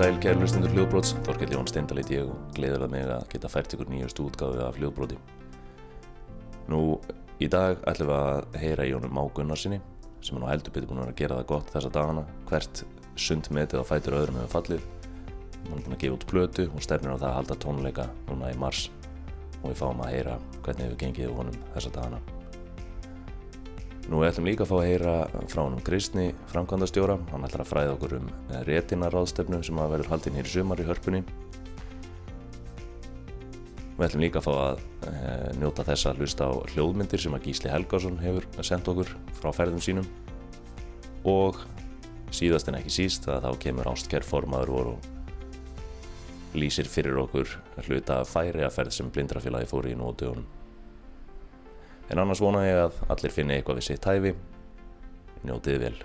sæl, kæri hlustundur hljóðbróts, Þorkell Jón Steindal heit ég og gleðilega mig að geta fært ykkur nýjastu útgáfi af hljóðbróti. Nú, í dag ætlum við að heyra í honum Má Gunnarsinni, sem er nú heldur betur búin að gera það gott þessa dagana, hvert sundmetið á fætur öðrum hefur fallið. Hún er búin að gefa út plötu og stefnir á það að halda tónleika núna í mars og við fáum að heyra hvernig hefur gengið honum þessa dagana. Nú ætlum líka að fá að heyra frá honum Kristni, framkvæmdastjóra. Hann ætlar að fræða okkur um réttinaráðstefnu sem að verður haldinn hér í sumar í hörpunni. Við ætlum líka að fá að e, njóta þess að hlusta á hljóðmyndir sem að Gísli Helgason hefur sendt okkur frá ferðum sínum. Og síðast en ekki síst að þá kemur Ástkjær formaður voru og lýsir fyrir okkur hluta færi að ferð sem blindrafélagi fór í nótuðunum. En annars vona ég að allir finni eitthvað við sitt hæfi. Njótið vel.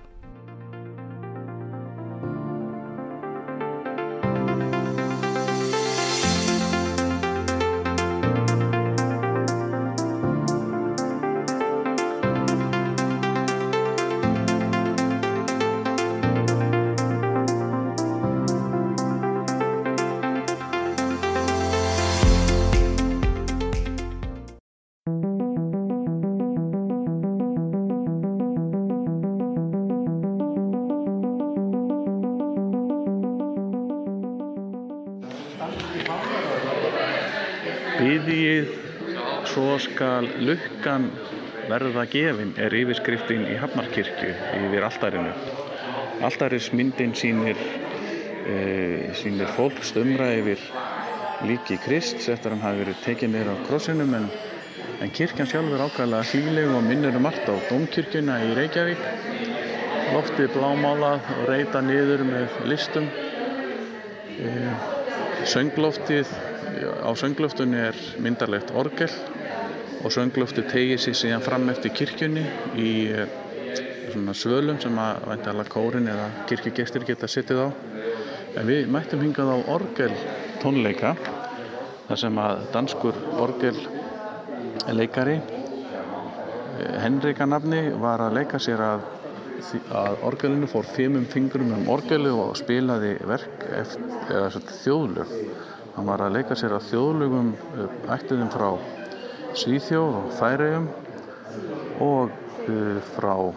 Biðjið svo skal lukkan verða gefin er yfirskriftin í Hafnarkirkju yfir altarinu. Altarismyndin sýnir, e, sýnir fólk stumra yfir líki Krist eftir að hann hafi verið tekið neyra á krossinum en, en kirkjan sjálf er ákvæmlega hlýleg og minnir um allt á Dómkirkjuna í Reykjavík. Loftið blámálað og reyta niður með listum. E, söngloftið á sönglöftunni er myndarlegt orgel og sönglöftu tegir sér síðan fram eftir kirkjunni í svona svölum sem að væntalega kórin eða kirkjugestir geta sittið á. En við mættum hingað á orgel tónleika þar sem að danskur orgel leikari Henrika nafni var að leika sér að, að orgelinu fór fimmum fingrum um orgelu og spilaði verk eftir, eða þjóðlög Hann var að leika sér að þjóðlugum ættiðum frá Svíþjóð og Færeyjum og uh, frá uh,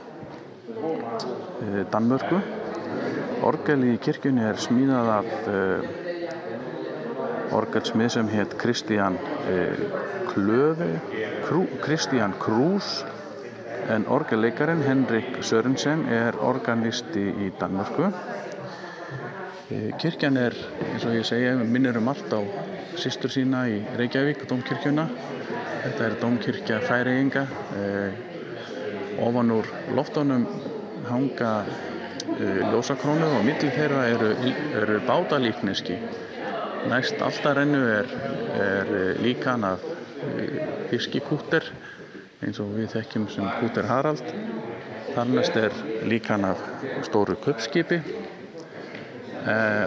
Danmörku. Orgel í kirkjunni er smíðað af orgelsmið sem hétt Kristján Klöfi, Kristján Krús en orgelleikarin Henrik Sörensen er organisti í Danmörku. Kirkjan er, eins og ég segja, minnir um allt á sýstur sína í Reykjavík, Dómkirkjuna. Þetta er Dómkirkja Færeyinga. Eh, ofan úr loftunum hanga eh, ljósakrónu og millir þeirra eru, eru bátalíkneski. Næst alltarennu er, er líkan af fiskikúter eins og við þekkjum sem kúter Harald. Þarnest er líkan af stóru köpskipi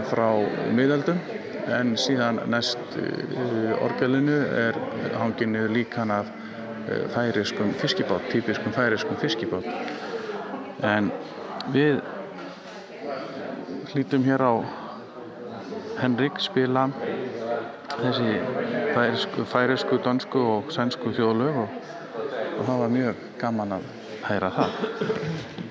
frá miðöldum en síðan næst orgelinu er hanginu líkan af færiskum fiskibát, típiskum færiskum fiskibát. En við hlítum hér á Henrik spila þessi færisku, færisku, dansku og sænsku þjóðlög og, og það var mjög gaman að hæra það.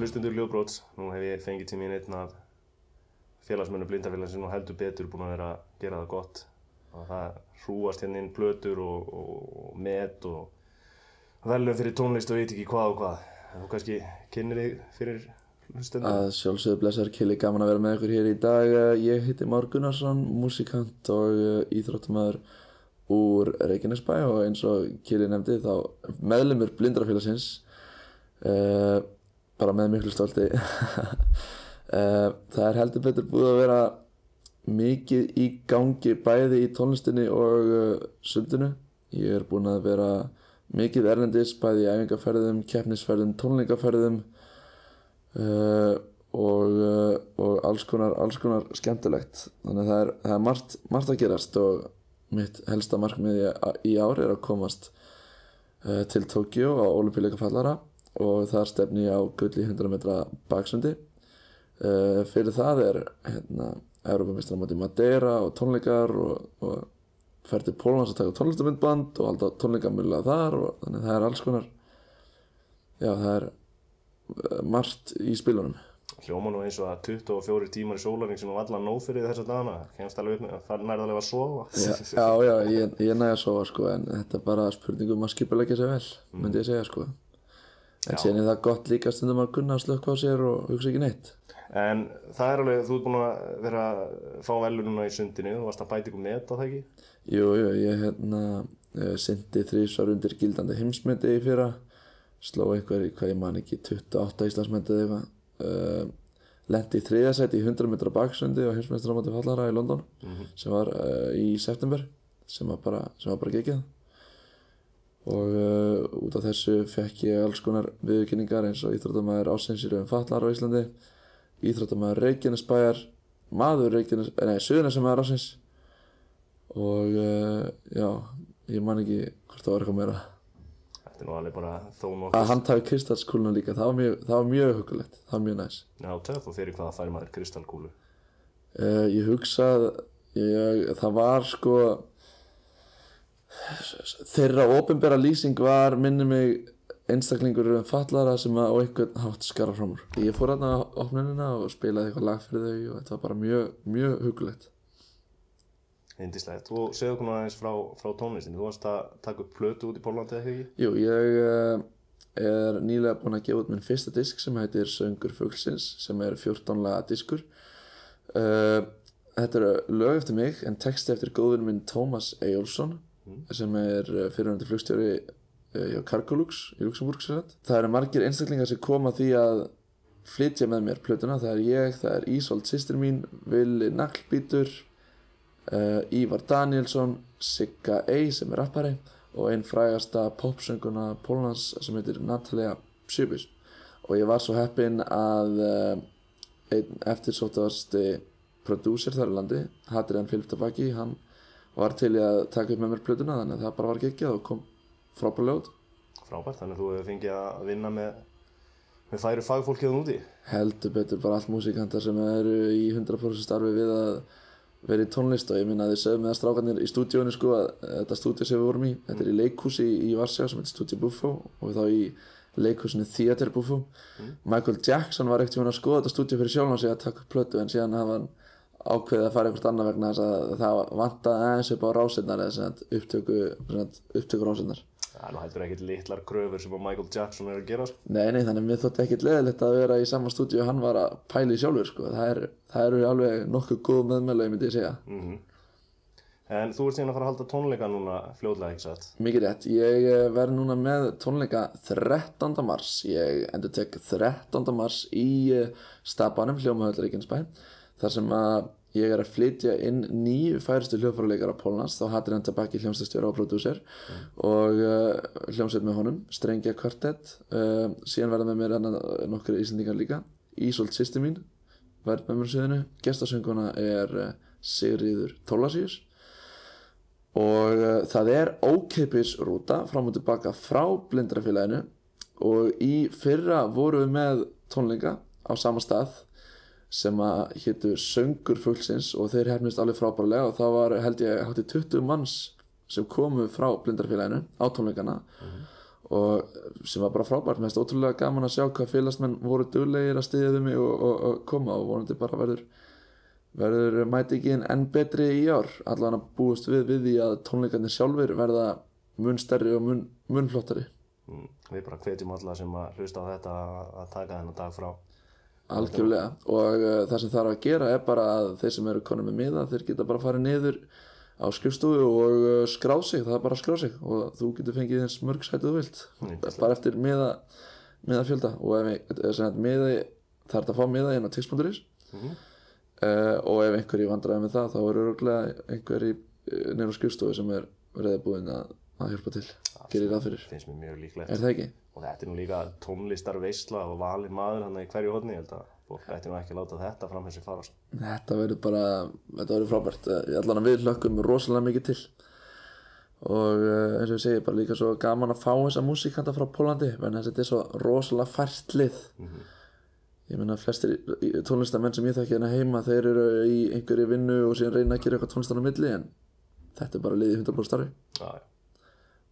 Hlustundur Ljóðbróts, nú hef ég fengið til mín einn af félagsmönnu blindafélagsins og heldur betur búin að vera að gera það gott og það hrúast hérna inn plötur og, og, og met og velum fyrir tónlist og veit ekki hvað og hvað. Þú kannski kynir þig fyrir hlustundur? Að sjálfsögðu blessar Kili, gaman að vera með ykkur hér í dag. Ég heiti Már Gunnarsson, músikant og eh, íþróttumæður úr Reykjanesbæ og eins og Kili nefndi þá meðlumur blindrafélagsins uh, bara með miklu stolti. uh, það er heldur betur búið að vera mikið í gangi bæði í tónlistinni og uh, sundinu. Ég er búinn að vera mikið erlendis bæði í æfingarferðum, keppnisferðum, tónleikaferðum uh, og, uh, og alls, konar, alls konar skemmtilegt þannig að það er, það er margt, margt að gerast og mitt helsta markmið í, ár er að komast uh, til Tókjó á olimpíuleika fallara og þar stefni ég á gull í 100 metra baksundi uh, fyrir það er hérna Európa-mistra á móti Madeira og tónleikar og, og fer til Pólans að taka tónlistamindband og halda tónleikamögulega þar og þannig að það er alls konar já það er uh, margt í spilunum Hljóma nú eins og að 24 tímar í sólarning sem var allan nóg fyrir þessa dagana. Kemst alveg upp með, það nærði alveg að sofa. já, já, já ég, ég næði að sofa sko en þetta er bara spurningum að skipulegja sig vel myndi ég segja sko en síðan er það gott líka stundum að kunna að slökka á sér og hugsa ekki neitt. En það er alveg, þú ert búin að vera að fá velur núna í sundinu, þú varst að bæta ykkur á það ekki? Jú, jú, ég hérna uh, syndi þrísvar undir gildandi heimsmyndi í fyrra sló einhver í hvað ég man ekki 28 Íslandsmyndið eitthvað. Uh, lendi í þriðasæti í 100 metra baksundi á heimsmyndsramöndi fallara í London sem var uh, í september sem var bara, bara geggjað og uh, út af þessu fekk ég alls konar viðurkynningar eins og íþróttamæður ásensir um fallar á Íslandi íþróttamæður Reykjanesbæjar maður Reykjanes, nei, Suðurnesumæður ásins og uh, já, ég man ekki hvort það var eitthvað meira Þetta er nú alveg bara þó að nokkuð. hann tafi kristalskúluna líka, það var mjög, mjög hugulegt það var mjög næs Já, töff og fyrir hvaða fær maður kristalkúlu. uh, ég hugsa ég, það var sko þeirra ofinbera lýsing var minni mig einstaklingur um fallara sem að á einhvern hátt skara fram úr ég fór hérna á opnunina og spilaði eitthvað lag fyrir þau og þetta var bara mjög, mjög hugulegt Indislegt. Þú segðu okkur nú aðeins frá, frá tónlistinu. Þú varst að taka upp plötu út í Pólandi eða ekki? Jú, ég uh, er nýlega búinn að gefa út minn fyrsta disk sem heitir Söngur Fuglsins sem er 14 laga diskur uh, Þetta eru lög eftir mig en texti eftir góðun minn Tómas Eyjólfsson sem er fyrirhandi flugstjóri uh, hjá Cargolux í Luxemburg. Það eru margir einstaklingar sem koma því að flytja með mér plötuna, það er ég, það er Ísolt sýstir mín, Vili Naglbítur uh, Ívar Danielsson Sigga Ey sem er rappari og einn frægasta popsönguna Pólans sem heitir Natalia Psybis og ég var svo heppinn að uh, einn eftirsóttasti prodúser þar í landi Hadrian Philip Tabaki hann var til í að taka upp með mér plötuna þannig að það bara var geggjað og kom frábærlega út. Frábært, þannig að þú hefur fengið að vinna með, með færi fagfólkið úti. heldur betur bara allt músikantar sem eru í 100% starfi við að vera í tónlist og ég minna að þið sögum með að strákarnir í stúdíónu sko að þetta stúdíó sem við vorum í þetta er í leikhúsi í, í Varsjá sem heitir Studio Buffo og þá í leikhúsinu Theater Buffo. Michael Jackson var ekkert að skoða þetta stúdíó fyrir sjálf sig að taka upp plötu en síðan hafa hann ákveðið að fara eitthvað annað vegna þess að það vantaði aðeins upp á rásinnar eða upptöku, upptöku rásinnar Það er nú heldur ekkert litlar kröfur sem Michael Jackson er að gera. Sko. Nei, nei, þannig að mér þótti ekkert leðilegt að vera í sama stúdíu hann var að pæla í sjálfur, sko. Það, er, það eru alveg nokkuð góð meðmælega, myndi ég segja. En þú ert síðan að fara að halda tónleika núna fljóðlega, ekki satt? Mikið rétt. Ég eh, verð núna með tónleika 13. mars. Ég endur tek 13. mars í eh, Stabanum, hljómahöldur Reykjanesbæ. Þar sem að ég er að flytja inn nýju færistu hljóðfæraleikara Pólans. Þá hattir hann tilbaki hljómsveitstjóra og prodúser og uh, hljómsveit með honum, Strengja Kvartett. Uh, síðan verða með mér hana nokkru íslendingar líka. Ísolt sýsti mín verð með mér á sviðinu. Gestasönguna er uh, Sigriður Tólasíus og það er ókeipis rúta fram og tilbaka frá blindrafélaginu og í fyrra vorum við með tónleika á sama stað sem að hétu Söngur fullsins og þeir hefnist alveg frábærlega og það var held ég hátti 20 manns sem komu frá blindrafélaginu á tónleikana og sem var bara frábært, mér finnst ótrúlega gaman að sjá hvað félagsmenn voru duglegir að styðja við mig og, og, og koma og vonandi bara verður verður mætingin enn betri í ár. Allan að búast við við því að tónleikarnir sjálfur verða mun stærri og mun, mun flottari. Mm, Við bara hvetjum alla sem að hlusta á þetta að taka þennan dag frá. Algjörlega. Og uh, það sem þarf að gera er bara að þeir sem eru konum með miða þeir geta bara farið niður á skrifstofu og uh, skráð sig, það er bara að skráð sig. Og þú getur fengið eins mörg sætið þú vilt. Bara eftir miða, miða fjölda og ef sem sagt, miði, það að fá miða inn á tix.is Mhm. uh, og ef einhver í vandræði með það þá eru örgulega einhver í nefnum skrifstofu sem er reyðbúinn að, að hjálpa til gerir það fyrir, Finnst mér mjög líklegt. er það ekki? Og þetta er nú líka tónlistar veisla og valin maður hann í hverju hodni. Ég held að fólk ætti nú ekki að láta þetta fram þessi fara. sko. Þetta verður bara, þetta verður frábært allan að við hlökkum rosalega mikið til og uh, eins og ég segi bara líka svo gaman að fá þessa músíkanta frá Pólandi en þetta er svo rosalega fært lið ég meina flestir tónlistamenn sem ég þekki hérna heima þeir eru í einhverju vinnu og síðan reyna að gera eitthvað tónlistan á milli en þetta er bara liðið 100% starfi Já, já.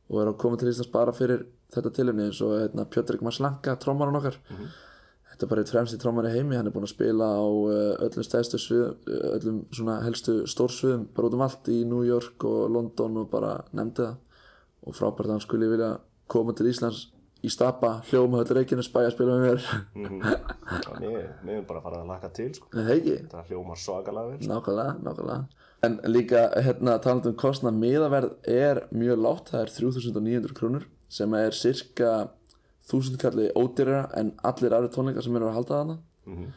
Og er að koma til Íslands bara fyrir þetta tilefni eins og hérna, Pjötrik Maslanka, trómarinn okkar. Þetta er bara eitt fremsti trómari heimi hann er búinn að spila á uh, öllum stæðstu svið, öllum svona helstu stórsviðum bara út um allt í New York og London og bara nefndi það. Og frábært að hann skulle vilja koma til Íslands í stapa, hljóma höll Reykjanes bæja að spila með mér Mhm. Já, Mér er bara að fara að laka til sko. Það hljómar svakalega vel. sko. Nákvæmlega, nákvæmlega En líka, hérna, talandi um kostnað miðaverð er mjög látt, það er 3900 krónur sem er cirka 1000 kalli ódýrara en allir aðri tónleikar sem eru að halda þarna Mhm.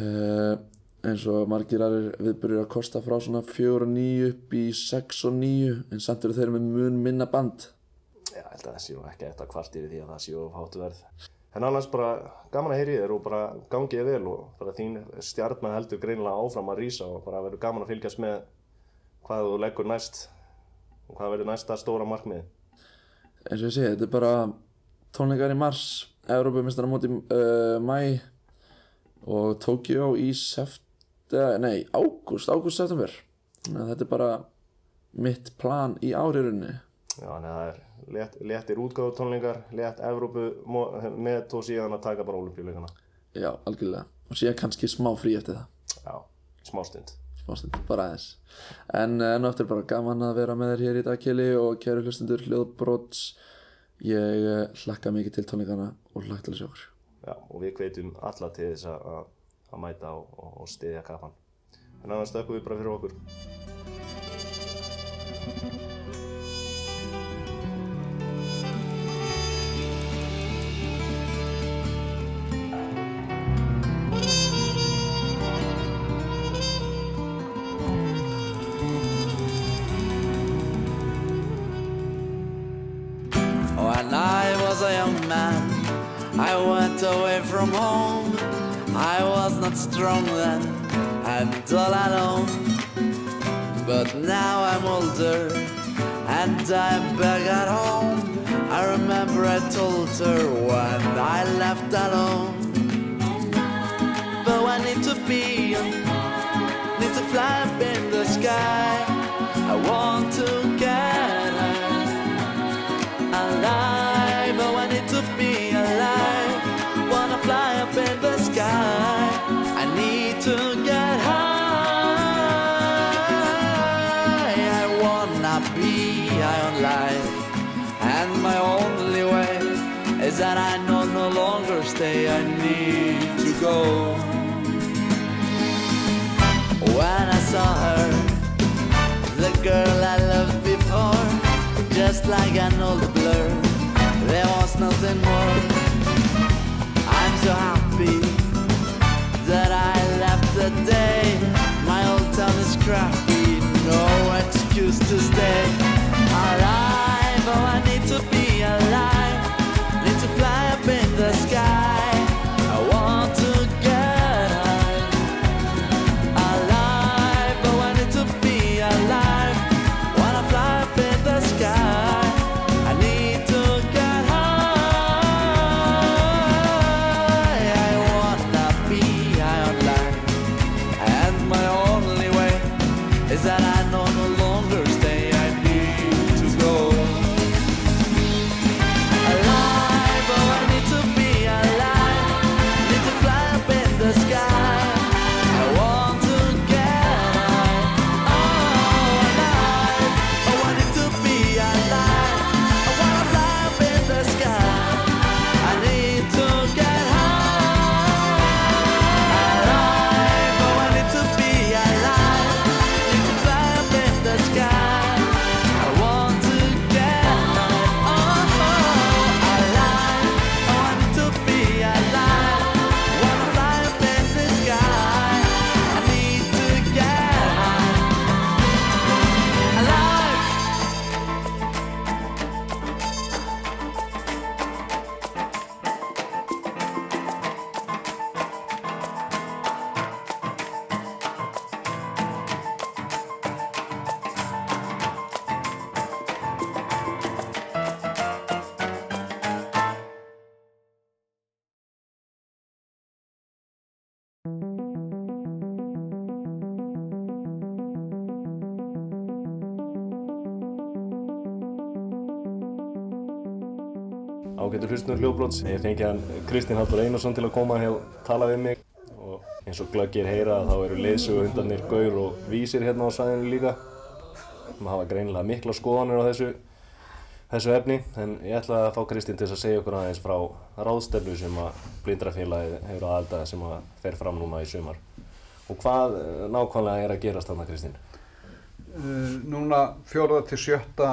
uh, eins og margir aðrir viðbyrjur að kosta frá svona 4 og 9 upp í 6 og 9 en samt eru þeir með mun minna band ég held að það séu ekki eftir að kvart yfir því að það séu of hátu verð. En annars bara gaman að heyri þér og bara gangi þér vel og bara þín stjarnan heldur greinilega áfram að rísa og bara verður gaman að fylgjast með hvað þú leggur næst og hvað verður næsta stóra markmið. eins og ég segi, þetta er bara tónleikar í mars Európa móti uh, mæ og Tokyo í nei, ágúst, ágúst-september þetta er bara mitt plan í áriðunni Já, að það er léttir útgáðu tónlingar, létt Evrópu met og síðan að taka bara olimpíuleikana. já, algjörlega og síðan kannski smá frí eftir það Já, smástund. smá stund, bara aðeins en enn og eftir bara gaman að vera með þér hér í dag Kili og kæru hlustundur hljóðbrots ég uh, hlakka mikið til tónleikana og hlakka til sjá okkur Já, og við hvetjum alla til þess að, mæta og, og, styðja kappan. En annars stökkum við bara fyrir okkur. I went away from home. I was not strong then, and all alone. But now I'm older, and I'm back at home. I remember I told her when I left alone. But I need to be, need to fly up in the sky. I want to get girl I loved before, just like an old blur. There was nothing more. I'm so happy that I left the day. My old town is crappy, no excuse to stay line on the ágættur hlustunur hljóðbróts. Ég fengi hann Kristinn Haldur Einarsson til að koma hér og tala við mig og eins og glöggir heyra þá eru leiðsögu hundarnir Gaur og Vísir hérna á sæðinu líka. Þeim hafa greinilega mikla skoðanir á þessu, þessu efni en ég ætla að fá Kristinn til að segja okkur aðeins frá ráðstefnu sem að blindrafélagið hefur aðaldaði sem að fer fram núna í sumar. Og hvað eh, nákvæmlega er að gerast þarna Kristinn? uh, núna 4. til 7.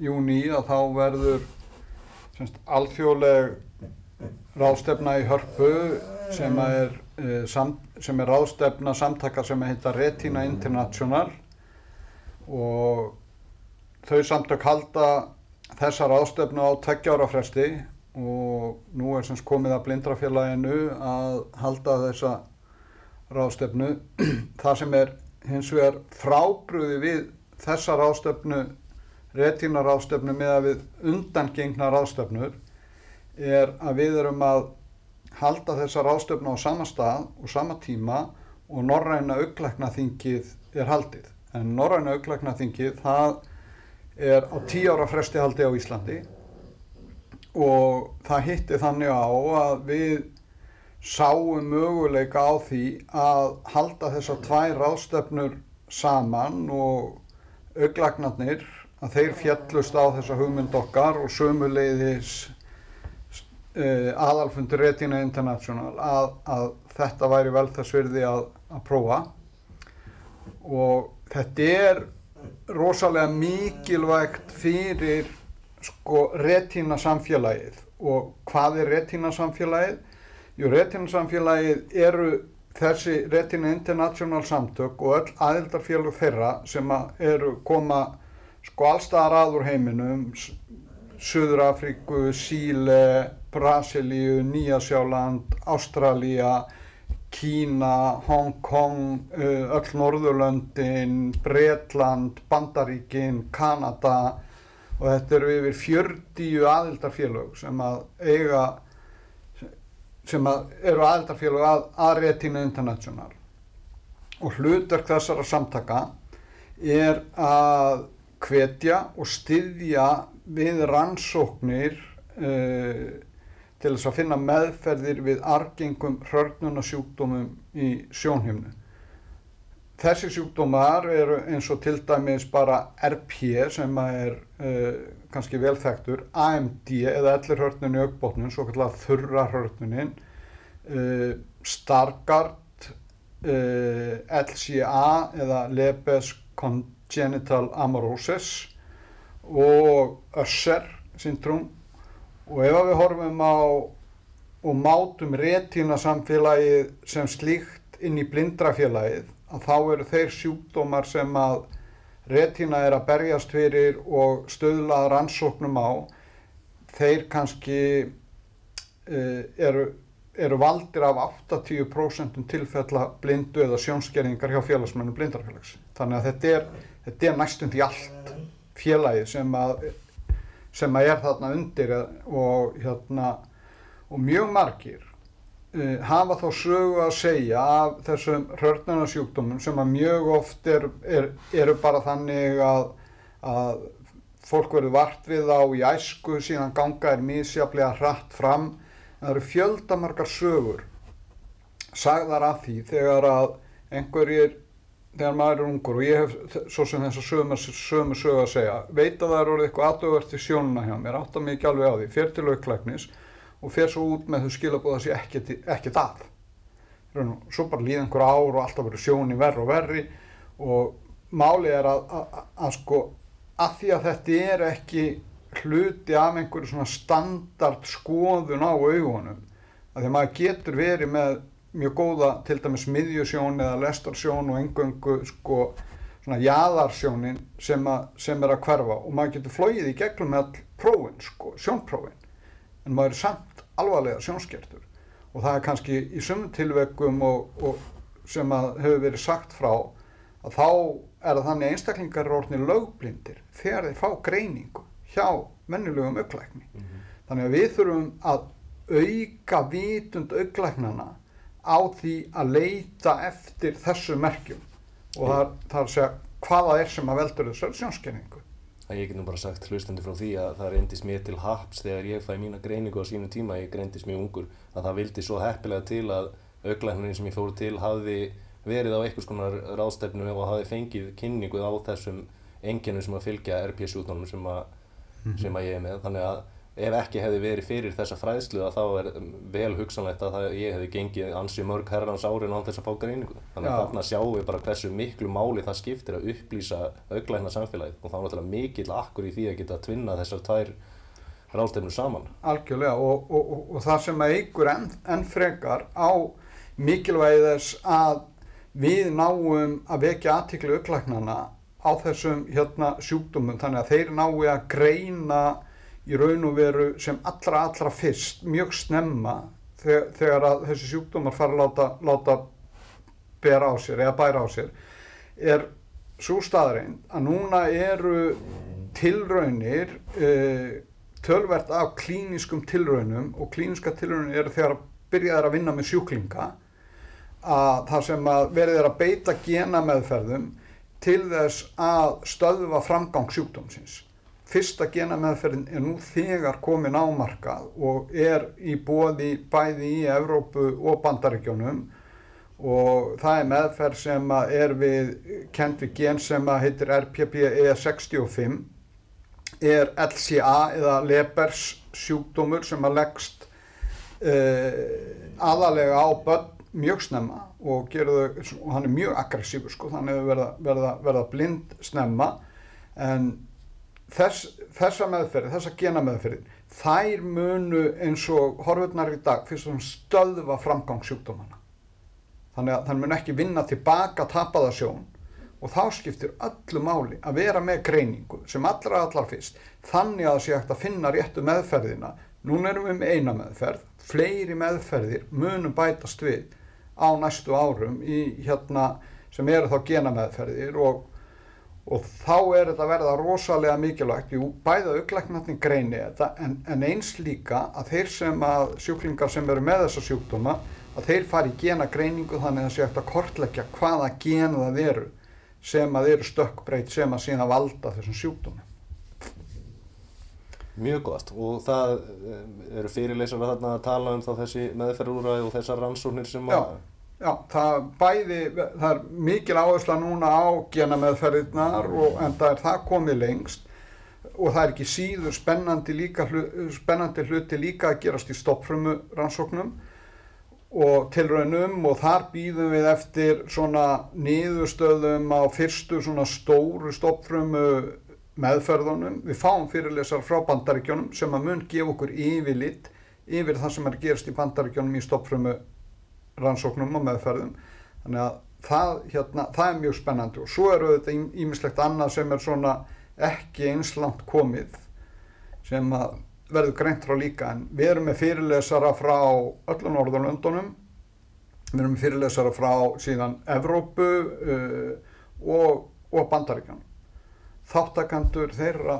júni að þá verður alþjóðleg ráðstefna í Hörpu sem er, uh, sam, sem er ráðstefna samtaka sem heita Retina International og þau samtök halda þessa ráðstefnu á tveggjára fresti og nú er semst komið að blindrafélaginu að halda þessa ráðstefnu. Það sem er hins vegar frábrúði við þessa ráðstöfnu, retína ráðstöfnu með að við undangengna ráðstöfnur er að við erum að halda þessa ráðstöfnu á sama stað og sama tíma og norræna auglæknaþingið er haldið. En norræna auglæknaþingið það er á tíu ára fresti haldi á Íslandi og það hitti þannig á að við sáum möguleika á því að halda þessar tvær ráðstefnur saman og auglagnarnir að þeir fjallust á þessa hugmynd okkar og sömuleiðis uh, aðalfundur Retina International að, að þetta væri vel þess virði að, að prófa og þetta er rosalega mikilvægt fyrir sko retina samfélagið og hvað er retina samfélagið? Jú, retina samfélagið eru þessi retina international samtök og öll aðildarfélug þeirra sem eru koma sko allstaðar að úr heiminum Suður Afríku, Síle, Brasilíu, Nýjasjáland, Ástralía, Kína, Hong Kong, öll Norðurlöndin, Bretland, Bandaríkin, Kanada. Og þetta eru yfir 40 aðildarfélög sem að eiga sem að eru aðildarfélög að, að Retina International. Og hlutverk þessara samtaka er að hvetja og styðja við rannsóknir uh, til þess að finna meðferðir við argengum hrörnunasjúkdómum í sjónhimnu. Þessi sjúkdómar eru eins og til dæmis bara RP sem er uh, kannski velþektur, AMD eða ellir hörnun í aukbótnum, svo kallar þurra hörnunin, uh, Stargardt, uh, LCA eða Lebes Congenital Amaurosis og Usher syndrom og ef við horfum á og mátum retína samfélagið sem slíkt inn í blindrafélagið að þá eru þeir sjúkdómar sem að retína er að berjast fyrir og stöðlað rannsóknum á þeir kannski uh, eru, eru valdir af 80% tilfella blindu eða sjónskerningar hjá félagsmennu blindrafélags. Þannig að þetta er, þetta er næstum því allt félagi sem að sem að er þarna undir og hérna og mjög margir uh, hafa þá sögu að segja af þessum hörnunarsjúkdómum sem að mjög oft er, er, eru bara þannig að, að fólk verður vart við á í æsku síðan ganga er mísjaflega hratt fram. Það eru fjöldamargar sögur sagðar af því þegar að einhverjir þegar maður er ungur og ég hef svo sem þess að sömu, sögu að segja veit að það er orðið eitthvað aðdöfvert í sjónuna hjá mér átta mig ekki alveg á því, fer til auklæknis og fer svo út með þau skilabóða að sé ekkert, ekkert að. Raun, svo bara líða einhver ár og alltaf verður sjóni verri og verri og máli er að, að, að, að sko að því að þetta er ekki hluti af einhverju svona standard skoðun á augunum að því að maður getur verið með mjög góða til dæmis miðjusjón eða lestarsjón og engöngu sko svona jaðarsjónin sem, sem er að hverfa og maður getur flóið í gegnum all prófin sko, sjónprófin en maður er samt alvarlega sjónskertur og það er kannski í sumum tilveikum og, og sem að hefur verið sagt frá að þá er það þannig að einstaklingar eru orðinni lögblindir þegar þeir fá greiningu hjá mennilegum auklækni. Mm -hmm. Þannig að við þurfum að auka vitund auklæknana á því að leita eftir þessu merkjum. Og það, það er að segja hvaða er sem að veldur þessar sjónskenningu ég get nú bara sagt hlustandi frá því að það reyndist mér til haps þegar ég fæ mína greiningu á sínum tíma, ég greindist mjög ungur, að það vildi svo heppilega til að auglæknirinn sem ég fór til hafði verið á einhvers konar ráðstefnu og hafði fengið kynningu á þessum enginum sem að fylgja RP-sjúkdónum sem, að- sem að ég er með. Þannig að ef ekki hefði verið fyrir þessa fræðslu þá er vel hugsanlegt að það, ég hefði gengið ansi mörg herrans árin án þess að fá greiningu. Þannig að þarna sjáum við bara hversu miklu máli það skiptir að upplýsa auglækna samfélagið og þá er náttúrulega mikill akkur í því að geta tvinna þessar tvær ráðstefnur saman. Algjörlega og, og, og, og það sem að ykkur enn, enn frekar á mikilvægi þess að við náum að vekja aðtiklu auklæknana á þessum hérna sjúkdómum þannig að þeir nái að greina í raun og veru sem allra allra fyrst mjög snemma þegar, þegar að þessi sjúkdómar fara að láta, láta bera á sér eða bæra á sér er svo staðreind að núna eru tilraunir uh, tölvert af klíniskum tilraunum og klíniska tilraunir eru þegar byrjaðar að vinna með sjúklinga að það sem að verið er að beita genameðferðum til þess að stöðva framgang sjúkdómsins. Fyrsta genameðferðin er nú þegar komin á markað og er í bóði bæði í Evrópu og Bandaríkjónum og það er meðferð sem er við, kent við gen sem heitir RPPE65 er LCA eða Lebers sjúkdómur sem að leggst uh, aðalega á börn mjög snemma og, gerðu, hann er mjög aggressífur sko, þannig að verða, verða, verða blind snemma. En þess, þessa meðferði, þessa genameðferði, þær munu eins og horfurnar í dag fyrst og fremst stöðva framgang sjúkdómana. Þannig að þann mun ekki vinna tilbaka tapaða sjón og þá skiptir öllu máli að vera með greiningu sem allra allar fyrst þannig að það sé hægt að finna réttu meðferðina. Núna erum við með eina meðferð, fleiri meðferðir munum bætast við á næstu árum í hérna sem eru þá genameðferðir og og þá er þetta að verða rosalega mikilvægt, jú, bæða auklæknarnir greini þetta, en, en eins líka að þeir sem að sjúklingar sem eru með þessa sjúkdóma, að þeir fari í genagreiningu þannig að það sé eftir að kortleggja hvaða gen það eru sem að eru stökkbreyt sem að síðan valda þessum sjúkdómi. Mjög gott. Og það eh, eru fyrirleysar þarna að tala um þá þessi meðferðúræði og þessar rannsóknir sem Já, að já, það bæði, það er mikil áhersla núna á genameðferðirnar og en það er það komið lengst og það er ekki síður spennandi, líka, spennandi hluti líka að gerast í stoppfrumu rannsóknum og tilraunum og þar býðum við eftir svona niðurstöðum á fyrstu svona stóru stoppfrumu meðferðunum. Við fáum fyrirlesar frá bandaríkjónum sem að mun gefa okkur yfirlit yfir það sem er að gerast í bandaríkjónum í stoppfrumu rannsóknum og meðferðum. Þannig að það, hérna, það er mjög spennandi. Og svo eru þetta ímislegt annað sem er svona ekki eins langt komið sem að verður greint frá líka. En við erum með fyrirlesara frá öllum Norðurlöndunum. Við erum með fyrirlesara frá síðan Evrópu uh, og, og Bandaríkan þáttakandur þeirra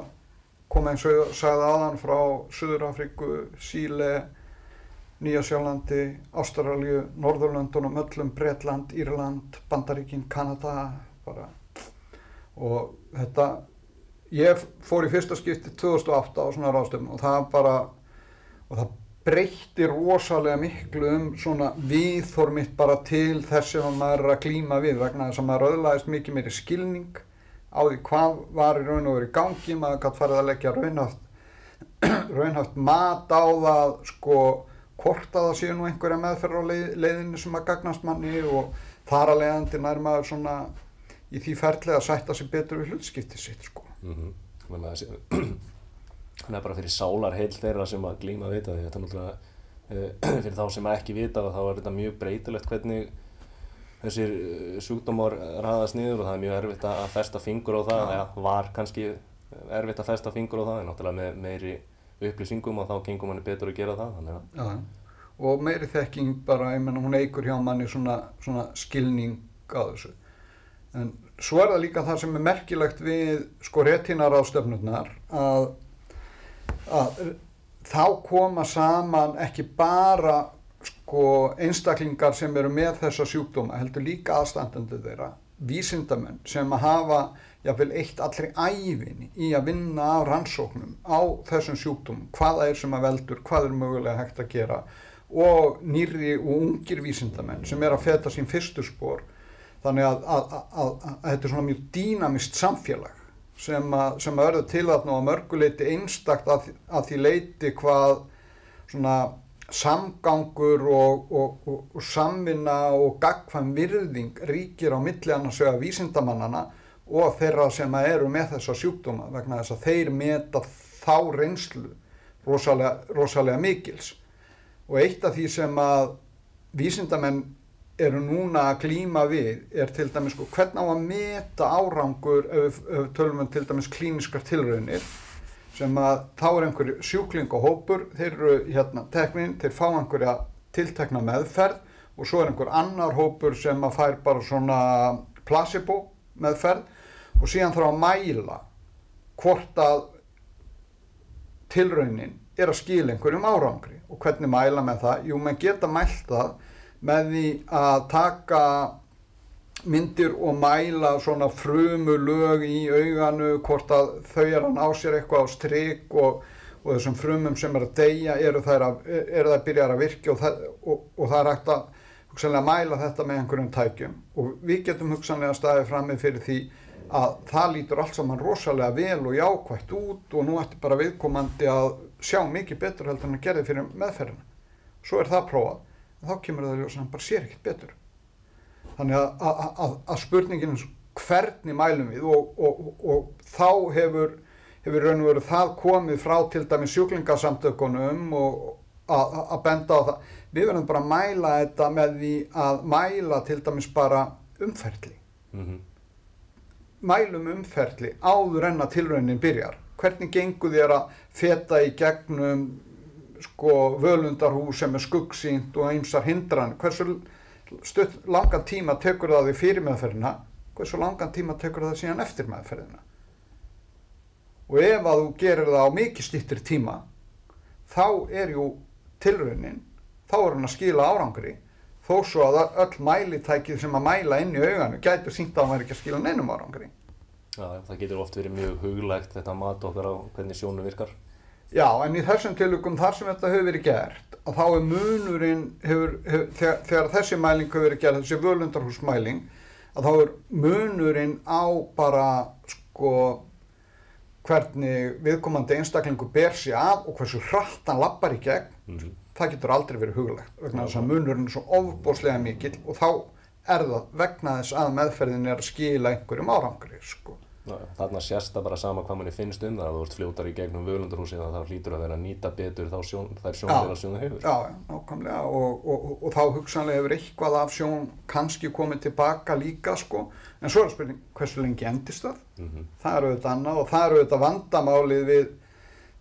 koma eins og sagði aðan frá Suður-Afríku, Síle Nýjasjálandi, Ástralju, Norðurlöndunum, öllum, Bretland, Írland, Bandaríkin, Kanada bara. og þetta, ég fór í fyrsta skipti 2008 á svona ráðstöfum og það bara, og það breytti rosalega miklu um svona viðþór mitt bara til þess sem maður er að glíma við vegna þess að maður öðlaðist mikið meiri skilning á því hvað var í raun og verið gangi, maður gæti farið að leggja raunhaft, raunhaft mat á það, sko, hvort að það séu nú einhverja meðferð á leið, leiðinni sem að gagnast manni og þar að leiðandi nær maður svona í því ferli að sætta sig betur við hlutskipti sitt, sko. mm þannig að þessi þannig að bara fyrir sálar heil þeirra sem að glíma við þetta því þetta er náttúrulega uh, fyrir þá sem ekki vita það þá er þetta mjög breytilegt hvernig þessir eh, sjúkdómar ræðast niður og það er mjög erfitt að festa fingur á það. Ja, var kannski erfitt að festa fingur á það en náttúrulega með meiri upplýsingum og þá gengum manni betur að gera það þannig að og meiri þekking bara, ég menna hún eigur hjá manni svona, svona skilning á þessu. En svo er það líka það sem er merkilegt við sko retinaráðstöfnurnar að, að þá koma saman ekki bara sko einstaklingar sem eru með þessa sjúkdóma, heldur líka aðstandandi þeirra vísindamenn sem að hafa jafnvel eitt allri æfinni í að vinna á rannsóknum á þessum sjúkdómum, hvaða er sem að veldur, hvað er mögulega hægt að gera. Og nýri og ungir vísindamenn sem er að feta sín fyrstu spór þannig að, að, að, að þetta er svona mjög dýnamist samfélag sem að, sem að verður til að ná að mörguleiti einstakt að, að því leiti hvað svona samgangur og, og, og, og samvinna og gagfam virðing ríkir á milli annars vega vísindamannana og þeirra sem eru með þessa sjúkdóma vegna þess að þeir meta þá reynslu rosalega, rosalega mikils. Og eitt af því sem að vísindamenn eru núna að glíma við er til dæmis sko, hvernig á að meta árangur ef við tölum um til dæmis klíniskar tilraunir sem að þá er einhver sjúkling og hópur, þeir eru hérna teknin, þeir fá einhverja tiltekna meðferð og svo er einhver annar hópur sem að fær bara svona placebo meðferð og síðan þarf að mæla hvort að tilraunin er að skila einhverjum árangri og hvernig mæla með það? Jú, menn geta mælt það með því að taka myndir og mæla svona frumu lög í auganu hvort að þau er að ná sér eitthvað á stryk og, og þessum frumum sem er að deyja eru það að, það að byrja að virka og það, og, og það er hægt að mæla þetta með einhverjum tækjum og við getum hugsanlega staðið framið fyrir því að það lítur allt saman rosalega vel og jákvægt út og nú ætti bara viðkomandi að sjá mikið betur heldur en að gerði fyrir meðferðina. Svo er það prófað, en þá kemur það að hann bara sér ekkert betur. Þannig að, að, að, að spurningin er hvernig mælum við og, og, og, og þá hefur, hefur raun og veru það komið frá til dæmis sjúklingasamtökunum og að benda á það. Við verðum bara að mæla þetta með því að mæla til dæmis bara umferðli. Mm -hmm mælum umferðli áður en að tilraunin byrjar. Hvernig gengur þér að feta í gegnum sko völundarhús sem er skuggsýnt og einsar hindran? Hversu stutt, langan tíma tekur það því fyrir meðferðina? Hversu langan tíma tekur það síðan eftir meðferðina? Og ef að þú gerir það á mikið stýttir tíma, þá er jú tilraunin, þá er hann að skila árangri þó svo að öll mælitækið sem að mæla inn í auganu gætur sínt að hann er ekki að skila neinum árangri. Já, það getur oft verið mjög huglægt þetta mat okkar á hvernig sjónu virkar. Já, en í þessum tilugum þar sem þetta hefur verið gert, að þá er munurinn, hefur, hefur, þegar, þegar þessi mæling hefur verið gert, þessi völundarhúsmæling, að þá er munurinn á bara sko hvernig viðkomandi einstaklingu ber sér af og hversu hratt hann lappar í gegn, mm -hmm það getur aldrei verið hugulegt vegna þess að munurinn er svo ofbóslega mikill og þá er það vegna þess að meðferðin er að skila einhverjum árangri sko. Þarna sérst það bara sama hvað manni finnst um það að þú ert fljótar í gegnum völundarhúsi þá hlýtur að vera að nýta betur þá sjón, þær sjónleira sem þú hefur. Já, nákvæmlega og, og, og, og þá hugsanlega hefur eitthvað af sjón kannski komið tilbaka líka sko en svo er spurning hversu lengi endist það? Mm -hmm. Það eru auðvitað annað og það eru auðvitað vandamálið við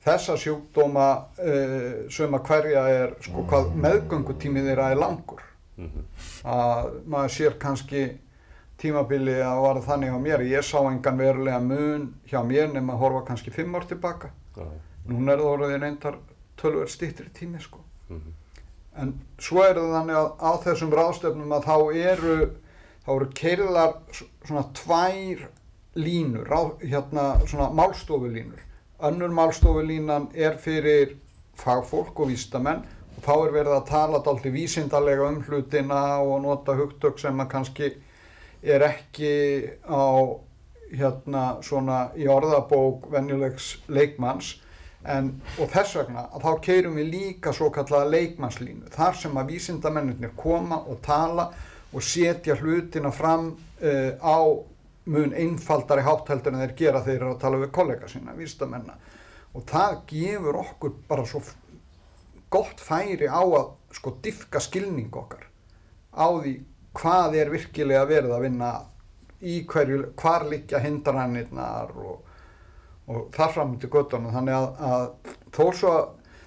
þessa sjúkdóma uh, sem að hverja er sko hvað meðgöngutímið þeirra er langur mm -hmm. að maður sér kannski tímabili að vara þannig á mér ég sá engan verulega mun hjá mér nema að horfa kannski fimm ár tilbaka mm -hmm. núna er það orðið reyndar tölver stýttir tími sko mm -hmm. en svo er það þannig að á þessum ráðstöfnum að þá eru þá eru keirðar svona tvær línur, ráð, hérna svona málstofulínur önnur málstofulínan er fyrir fagfólk og vístamenn og þá er verið að tala alltaf vísindarlega um hlutina og nota hugtök sem að kannski er ekki á hérna svona í orðabók venjulegs leikmanns. En, og þess vegna að þá keirum við líka svo kallaða leikmannslínu þar sem að vísindamennir koma og tala og setja hlutina fram uh, á mun einfaldari hátteldur en þeir gera þeir eru að tala við kollega sína, vístamenna og það gefur okkur bara svo gott færi á að sko diffka skilning okkar á því hvað er virkilega verið að vinna í hverju, hvar liggja hindranirnar og, og þar fram til göttunum þannig að, að þó svo að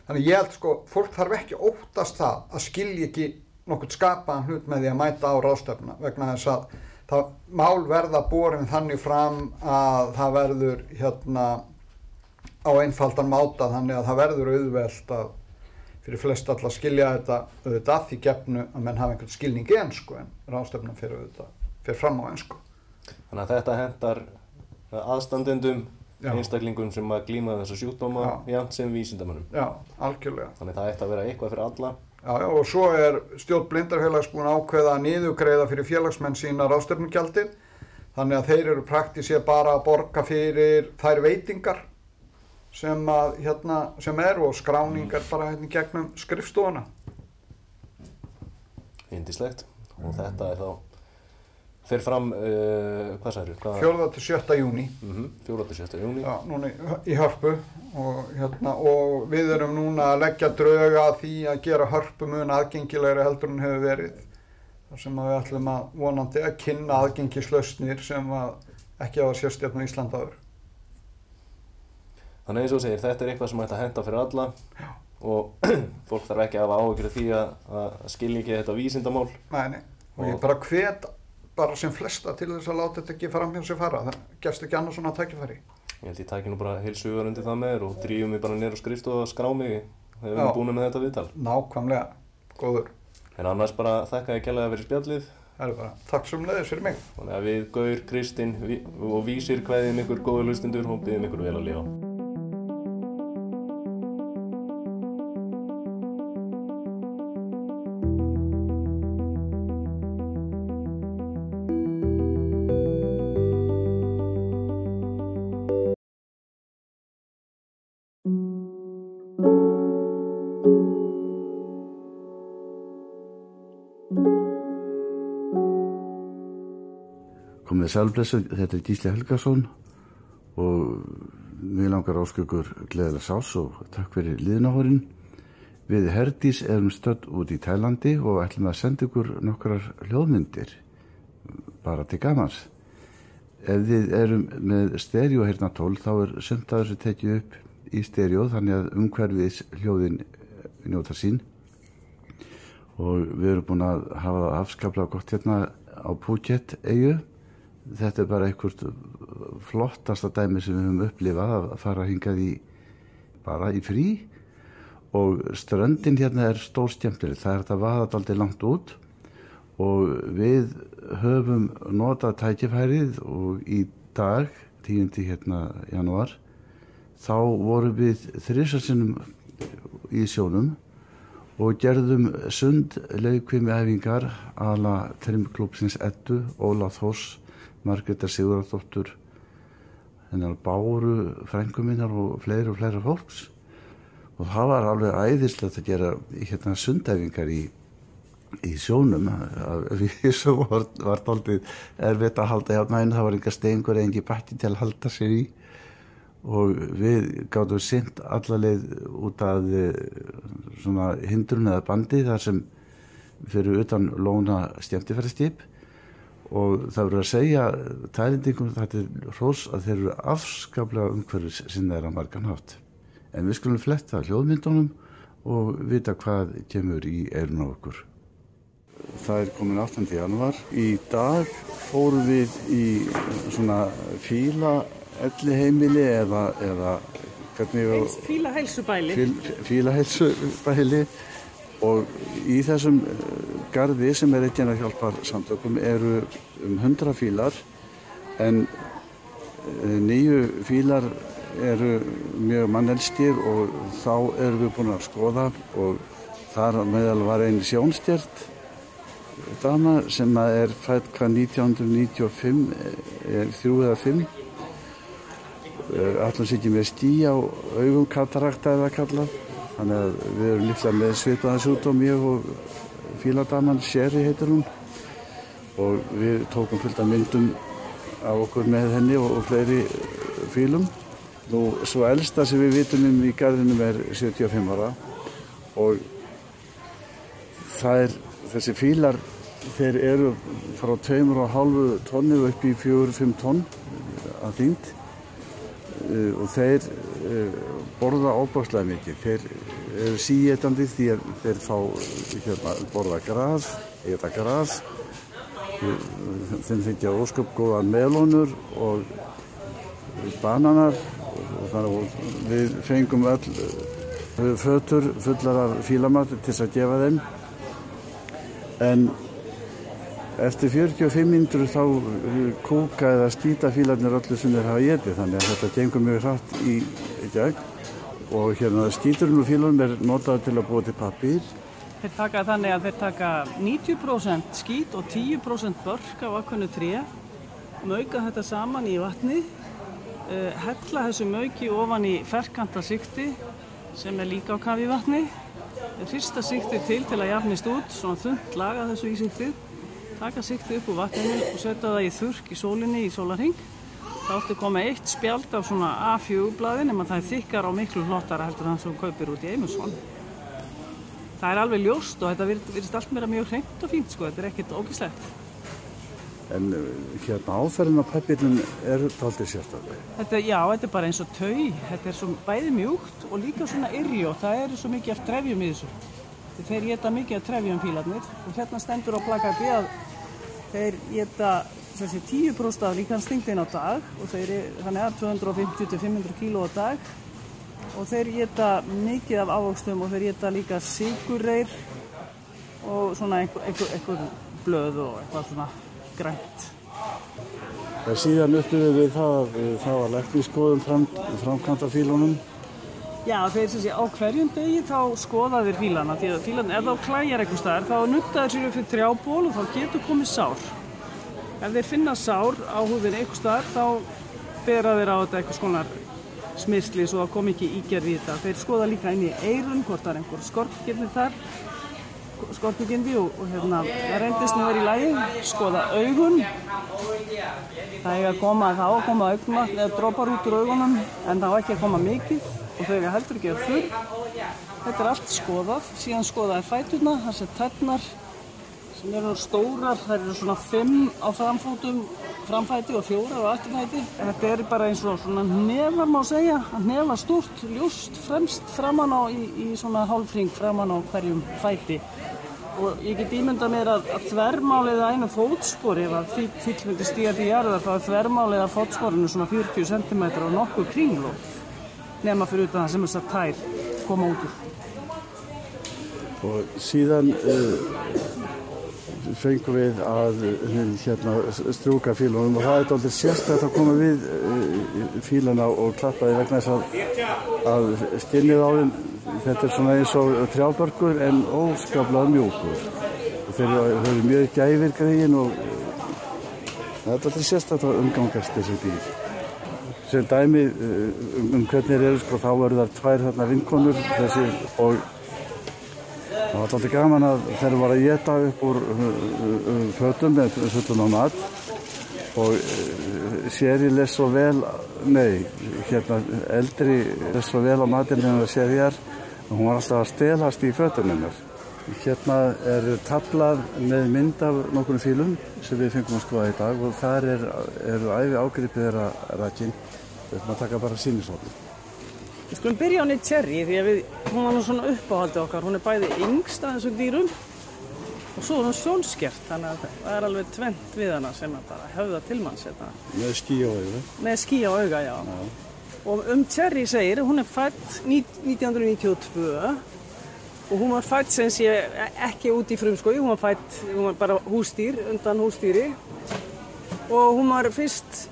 þannig ég held sko, fólk þarf ekki óttast það að skilji ekki nokkur skapaðan hlut með því að mæta á ráðstöfna vegna þess að það mál verða borin þannig fram að það verður hérna á einfaldan máta þannig að það verður auðvelt að fyrir flest allar skilja þetta auðvitað að því gefnu að menn hafa einhvern skilning í ennsku en ráðstöfnum fyrir auðvitað fyrir fram á ennsku Þannig að þetta hendar aðstandendum. Einstaklingum sem að glíma við þessa sjúkdóma, jafnt sem vísindamönnum. Já, algjörlega. Þannig að það ætti að vera eitthvað fyrir alla. Já, já, og svo er stjórn blindarfélags búin ákveða að niðugreiða fyrir félagsmenn sína ráðstöfnugjaldið. Þannig að þeir eru praktísið bara að borga fyrir þær veitingar sem, að, hérna, sem er og skráningar bara hérna gegnum skrifstofuna. Indislegt. Og þetta er þá, fer fram, uh, hvað til sjötta júni. Mm 4. til 7. júni. Já, núna í, hörpu og, hérna, og við erum núna að leggja drauga því að gera hörpu mun aðgengilegri heldur en hefur verið. Þar sem við ætlum að vonandi að kynna aðgengislausnir sem að ekki hafa sérstjafn á Íslandaður. Þannig eins og segir, þetta er eitthvað sem ætti að henda fyrir alla og fólk þarf ekki að hafa af því að, að skilja ekki þetta vísindamál. Nei, nei. Og ég Og- bara hvet bara sem flesta til þess að láta þetta ekki fram hjá sig fara. Það gefst ekki annars svona tækifæri. Ég held ég tæki nú bara heil sugar undir það með þér og drífum mig bara og skrifstofu og skrá mig þegar við erum búin með þetta viðtal. Nákvæmlega. Góður. En annars bara þakka ég kærlega fyrir spjallið. Það er bara takk sem leiðis fyrir mig. Við, Gaur, Kristinn og Vísir kveðum ykkur góðu hlustundur og byggjum ykkur vel að lifa. Komið sælblessu, þetta er Gísli Helgason og mér langar áskökur gleðilega sás og takk fyrir liðnahórin. Við Herdís erum stödd út í Tælandi og ætlum að senda ykkur nokkrar hljóðmyndir bara til gamans. Ef við erum með stereo hérna tól þá er sumt að þessu tekið upp í stereo þannig að umhverfis hljóðin njóta sín og við erum búin að hafa afskaplega gott hérna á Phuket eigu þetta er bara einhvert flottasta dæmi sem við höfum upplifað að fara hingað í bara í frí og ströndin hérna er stór skemmtileg það er þetta vaðadaldi langt út og við höfum notað tækifærið og í dag 10. hérna janúar þá vorum við þrísarsinnum í sjónum og gerðum sund leikvimi æfingar ala trimklúpsins Eddu, Óla Þors Margreta Sigurðardóttur hennar Báru frænguminnar og fleiri og fleiri fólks. Og það var alveg æðislegt að gera hérna sundæfingar í í sjónum. Við svo var, var daldið erfitt að halda hjá næn, það var enga stengur engi bætti til að halda sér í. Og við gáttum sint allarleið út að eh, hindrun eða bandi þar sem fyrir utan lóna stjæmtifæristip og það verður að segja tælendingum þetta er hrós að þeir eru afskaplega umhverfis sinna er að margan hátt en við skulum fletta hljóðmyndunum og vita hvað kemur í eirun á okkur Það er komin 8. januar. Í dag fórum við í svona fíla elli heimili eða, eða hvernig við Fíla hælsubæli. Og í þessum eh, garði sem er ekki að hjálpar samtökum eru um 100 fílar en eh, nýju fílar eru mjög mannelstir og þá erum við búin að skoða og þar meðal var einn sjónstjert dama sem er fætt hvað 1995 er þrjú eða fimm. Allan sér ekki með stí á augum katarakta eða kallað þannig að við erum líklega með svipaðan sjúdóm ég og fíladaman Sherry heitir hún. Og við tókum fullt af myndum af okkur með henni og, og fleiri fílum. Nú svo elsta sem við vitum um í garðinum er 75 ára. Og það er þessi fílar þeir eru frá 2,5 tonni upp í 4-5 tonn að þyngd. Uh, og þeir uh, borða óbáslega mikið. Þeir eru síetandi því að þeir fá hérna, borða gras eða gras. Þeim þykja ósköp góðan melónur og bananar. Og þannig að við fengum öll uh, fötur fullar af fílamat til að gefa þeim. En eftir 45 mínútur þá uh, kúka eða skýta fílarnir öllu sem þeir hafa getið þannig að þetta gengur mjög hratt í, í gegn. Og hérna skýturinn úr fílunum er notað til að búa til pappír. Þeir taka þannig að þeir taka 90% skít og 10% börk af ákveðnu tré, mauka þetta saman í vatni, uh, hella þessu mauki ofan í ferkanta sikti sem er líka á kafi vatni, hrista sikti til til að jafnist út, svona þund laga þessu í siktið, taka sikti upp úr vatninu og setja það í þurrk í sólinni í sólarhing. Það átti að koma eitt spjald af svona A4-blaði nema það er þykkar og miklu flottara heldur en það sem kaupir út í Eimurssson. Það er alveg ljóst og þetta vir- virðist allt meira mjög hreint og fínt sko, þetta er ekkert ógislegt. en uh, hérna áferðin á pappírnum er daldið sérstaklega. Já, þetta er bara eins og tau, þetta er svo bæði mjúkt og líka svona yrjó, það er svo mikið af trefjum í þessu. Þeir geta mikið af trefjum fílarnir og hérna stendur á plakati að þeir geta þessi 10% af líkanstingdin á dag og þeir eru þannig að 250-500 kíló á dag og þeir geta mikið af ávöxtum og þeir geta líka sigurreir og svona einhver, einhver, einhver blöð og eitthvað svona grænt. En síðan upplifum við það að uh, það var lækniskoðum fram, framkvæmta fílunum Já, þeir sem sé á hverjum degi þá skoða þeir fílana því að fílan, ef þá klæjar eitthvað staðar þá nutta þeir sér upp fyrir þrjából og þá getur komið sár. Ef þeir finna sár á húðin eitthvað staðar þá bera þeir á þetta eitthvað skonar smyrsli svo það kom ekki ígerð í þetta. Þeir skoða líka inn í eirun hvort það er einhver skorpgirni þar, skorpugindi og, og hérna, það reyndist nú verið í lagi, skoða augun. Það er að koma þá koma augnvatn eða dropar út úr augunum en það á ekki að koma mikið og þau heldur ekki að þurr. Þetta er allt skoðað, síðan skoðað er fæturna, þessi tætnar sem eru stórar, þær eru svona fimm á framfótum, framfæti og fjórar á afturfæti. Þetta er bara eins og svona nefar má segja, nefa stúrt, ljóst, fremst framan á í, í svona hálfring framan á hverjum fæti. Og ég get ímyndað mér að, að þvermálið að einu fótspori, ef að fíll myndi stíga til jarðar, þá er þvermálið að fótsporinu svona 40 cm og nokkuð kringlótt nema fyrir utan það sem þessar tær koma út úr. og síðan uh, fengum við að uh, hérna, strúka fílunum. Og það er aldrei sérstætt að koma við uh, fíluna og klappa því vegna þess að, að skinnið á þeim þetta er svona eins og trjábörgur en óskaplega mjúkur. Og þeir eru, mjög gæfir greiðin og það er aldrei sérstætt að umgangast þessi dýr sem dæmi uh, um, um hvernig eru sko þá eru þar tvær þarna vinkonur þessi og Það var alltaf gaman að þeir voru að geta upp úr uh, uh, fötum með fullun á mat og uh, séri les svo vel, nei, hérna eldri les svo vel á matinn en það séri hér og hún var alltaf að stelast í fötunum hennar. Hérna er tablað með mynd af nokkrum fílum sem við fengum að skoða í dag og þar er, eru æfi ágripið þeirra rækinn. Við ætlum að taka bara sínisóknum. Við skulum byrja á henni Cherry því að við, hún var svona uppáhaldi okkar. Hún er bæði yngst af þessum dýrum og svo er hún sjónskert þannig að það er alveg tvent við hana sem að bara höfða til manns hérna. Með skí á auðu. Með skí á auga, já. Og um Cherry segir, hún er fætt 1992 og hún var fætt sem sé ekki út í frumskói, hún var fætt, hún var bara hústýr, undan hústýri og hún var fyrst,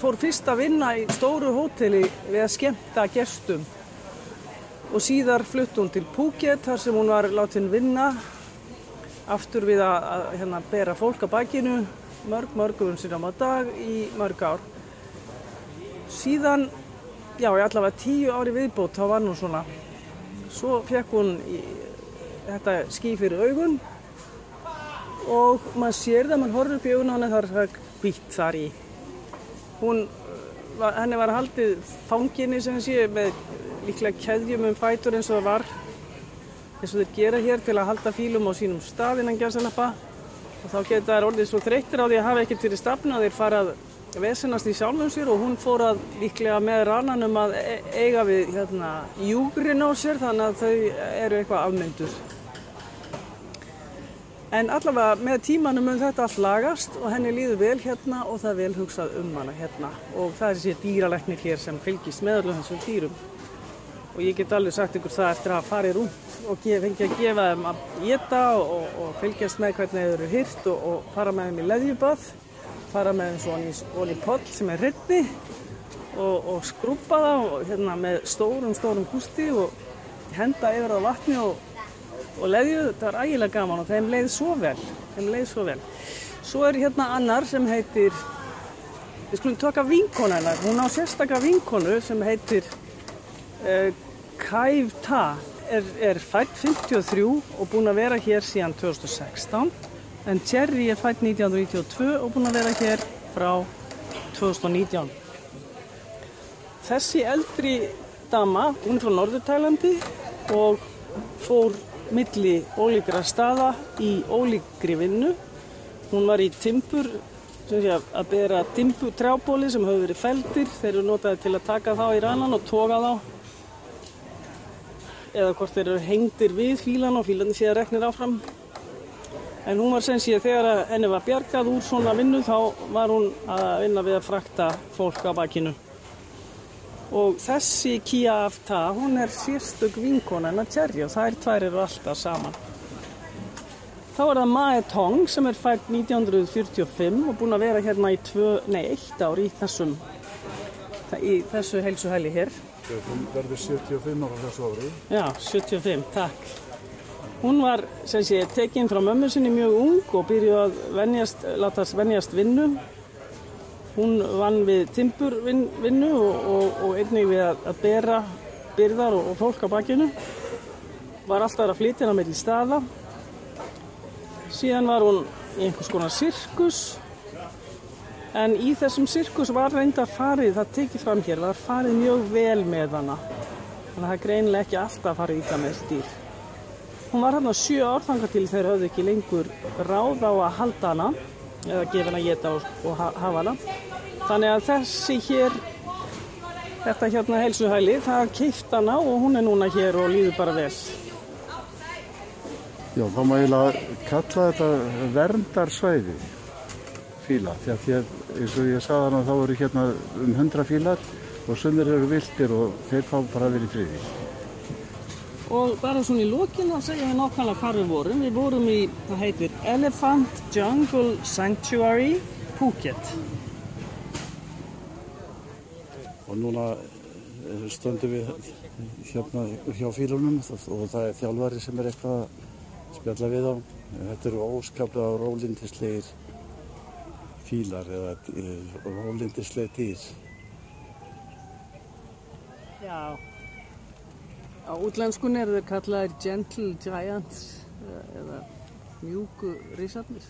fór fyrst að vinna í stóru hóteli við að skemmta gestum og síðar flutt hún til Phuket þar sem hún var látin vinna aftur við að, að hérna, bera fólk á bakinu mörg, mörgum sinna á dag í mörg ár. Síðan, já, í allavega tíu ári viðbót, þá var hún svona. Svo fekk hún í, þetta ský fyrir augun og maður sér það, maður horfður upp í augun það er það hvitt þar í. Hún, var, henni var haldið fanginni sem sé með líklega keðjum um fætur eins og það var eins og þeir gera hér til að halda fílum á sínum stað innan gæsalappa og þá geta þær orðið svo þreyttir á því að hafa ekkert fyrir stafna þeir farað vesenast í sjálfum sér og hún fór að líklega með rannanum að e eiga við hérna, júgrin á sér þannig að þau eru eitthvað afmyndur. En allavega með tímanum mun þetta allt lagast og henni líður vel hérna og það er vel hugsað um hana hérna og það er þessi dýraleknir hér sem fylgist með öllum þessum dýrum. og ég get alveg sagt ykkur það eftir að fara í rúnt og fengi að gefa þeim að geta og, og, fylgjast með hvernig þeir eru hyrt og, og fara með þeim í leðjuböð, fara með þeim svona svona í poll sem er hrytni og, og skrúpa það hérna með stórum, stórum hústi og henda yfir það vatni og, og leðju, þetta var ægilega gaman og þeim leið svo vel, þeim leið svo vel. Svo er hérna annar sem heitir, við skulum taka vinkona hennar, hún á sérstakka vinkonu sem heitir uh, Kæf Ta, er, er fætt 53 og búin að vera hér síðan 2016 en Cherry er fætt 1992 og búin að vera hér frá 2019. Þessi eldri dama, hún er frá Norður-Tælandi og fór milli ólíkra staða í ólíkri vinnu. Hún var í timpur, sé að bera timpur trjábóli sem höfðu verið feldir. Þeir eru notaði til að taka þá í rannan og toga þá. Eða hvort þeir eru hengdir við fílan og fílan séða reknir áfram. En hún var sem sé þegar henni var bjargað úr svona vinnu þá var hún að vinna við að frakta fólk á bakinu. Og þessi Kia Afta, hún er sérstök vinkona hennar Cherry og þær tvær eru alltaf saman. Þá er það Mae Tong sem er fætt 1945 og búin að vera hérna í tvö, nei, eitt ár í þessum, í þessu heilsuhæli hér. Hún verður 75 ára þessu ári. Já, 75, takk. Hún var, sem sé, tekin frá mömmu sinni mjög ung og byrjuði að venjast, látast venjast vinnu. Hún vann við timburvinnu og, og, og einnig við að, að bera byrðar og, og fólk á bakinu. Var alltaf að flytja með í staða. Síðan var hún í einhvers konar sirkus. En í þessum sirkus var reynda farið, það tekið fram hér, var farið mjög vel með hana. Þannig að það greinilega ekki alltaf farið ítla með þessi dýr. Hún var hérna sjö ár þangað til þeir höfðu ekki lengur ráð á að halda hana eða gefa hana að geta og, og ha- hafa hana. Þannig að þessi hér, þetta hérna heilsuhæli, það keift hana og hún er núna hér og líður bara vel. Já, þá má eiginlega kalla þetta verndarsvæði fíla, því að, að eins og ég sagði hana þá eru hérna um 100 fílar og sumir eru viltir og þeir fá bara í friði. Og bara svona í lókinn að segja við nákvæmlega hvar við vorum. Við vorum í, það heitir Elephant Jungle Sanctuary Phuket. Og núna eh, stöndum við hérna hjá fílunum og það er þjálfari sem er eitthvað að spjalla við á. Þetta eru óskaplega rólindislegir fílar eða eh, rólindisleg dýr. Já. Á útlenskunni eru þeir kallaðir Gentle Giants eða, eða mjúku risarnir.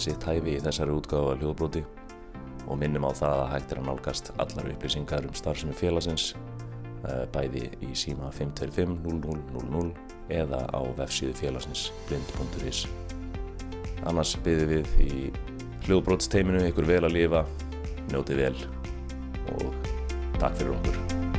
Við sitt hæfi í þessari útgáfa af hljóðbróti og minnum á það að hægt er að nálgast allar upplýsingar um starfsemi félagsins eh, bæði í síma 525 0000 eða á vefsíðu félagsins blind.is Annars byrðum við í hljóðbrótsteiminu ykkur vel að lifa, njótið vel og takk fyrir okkur.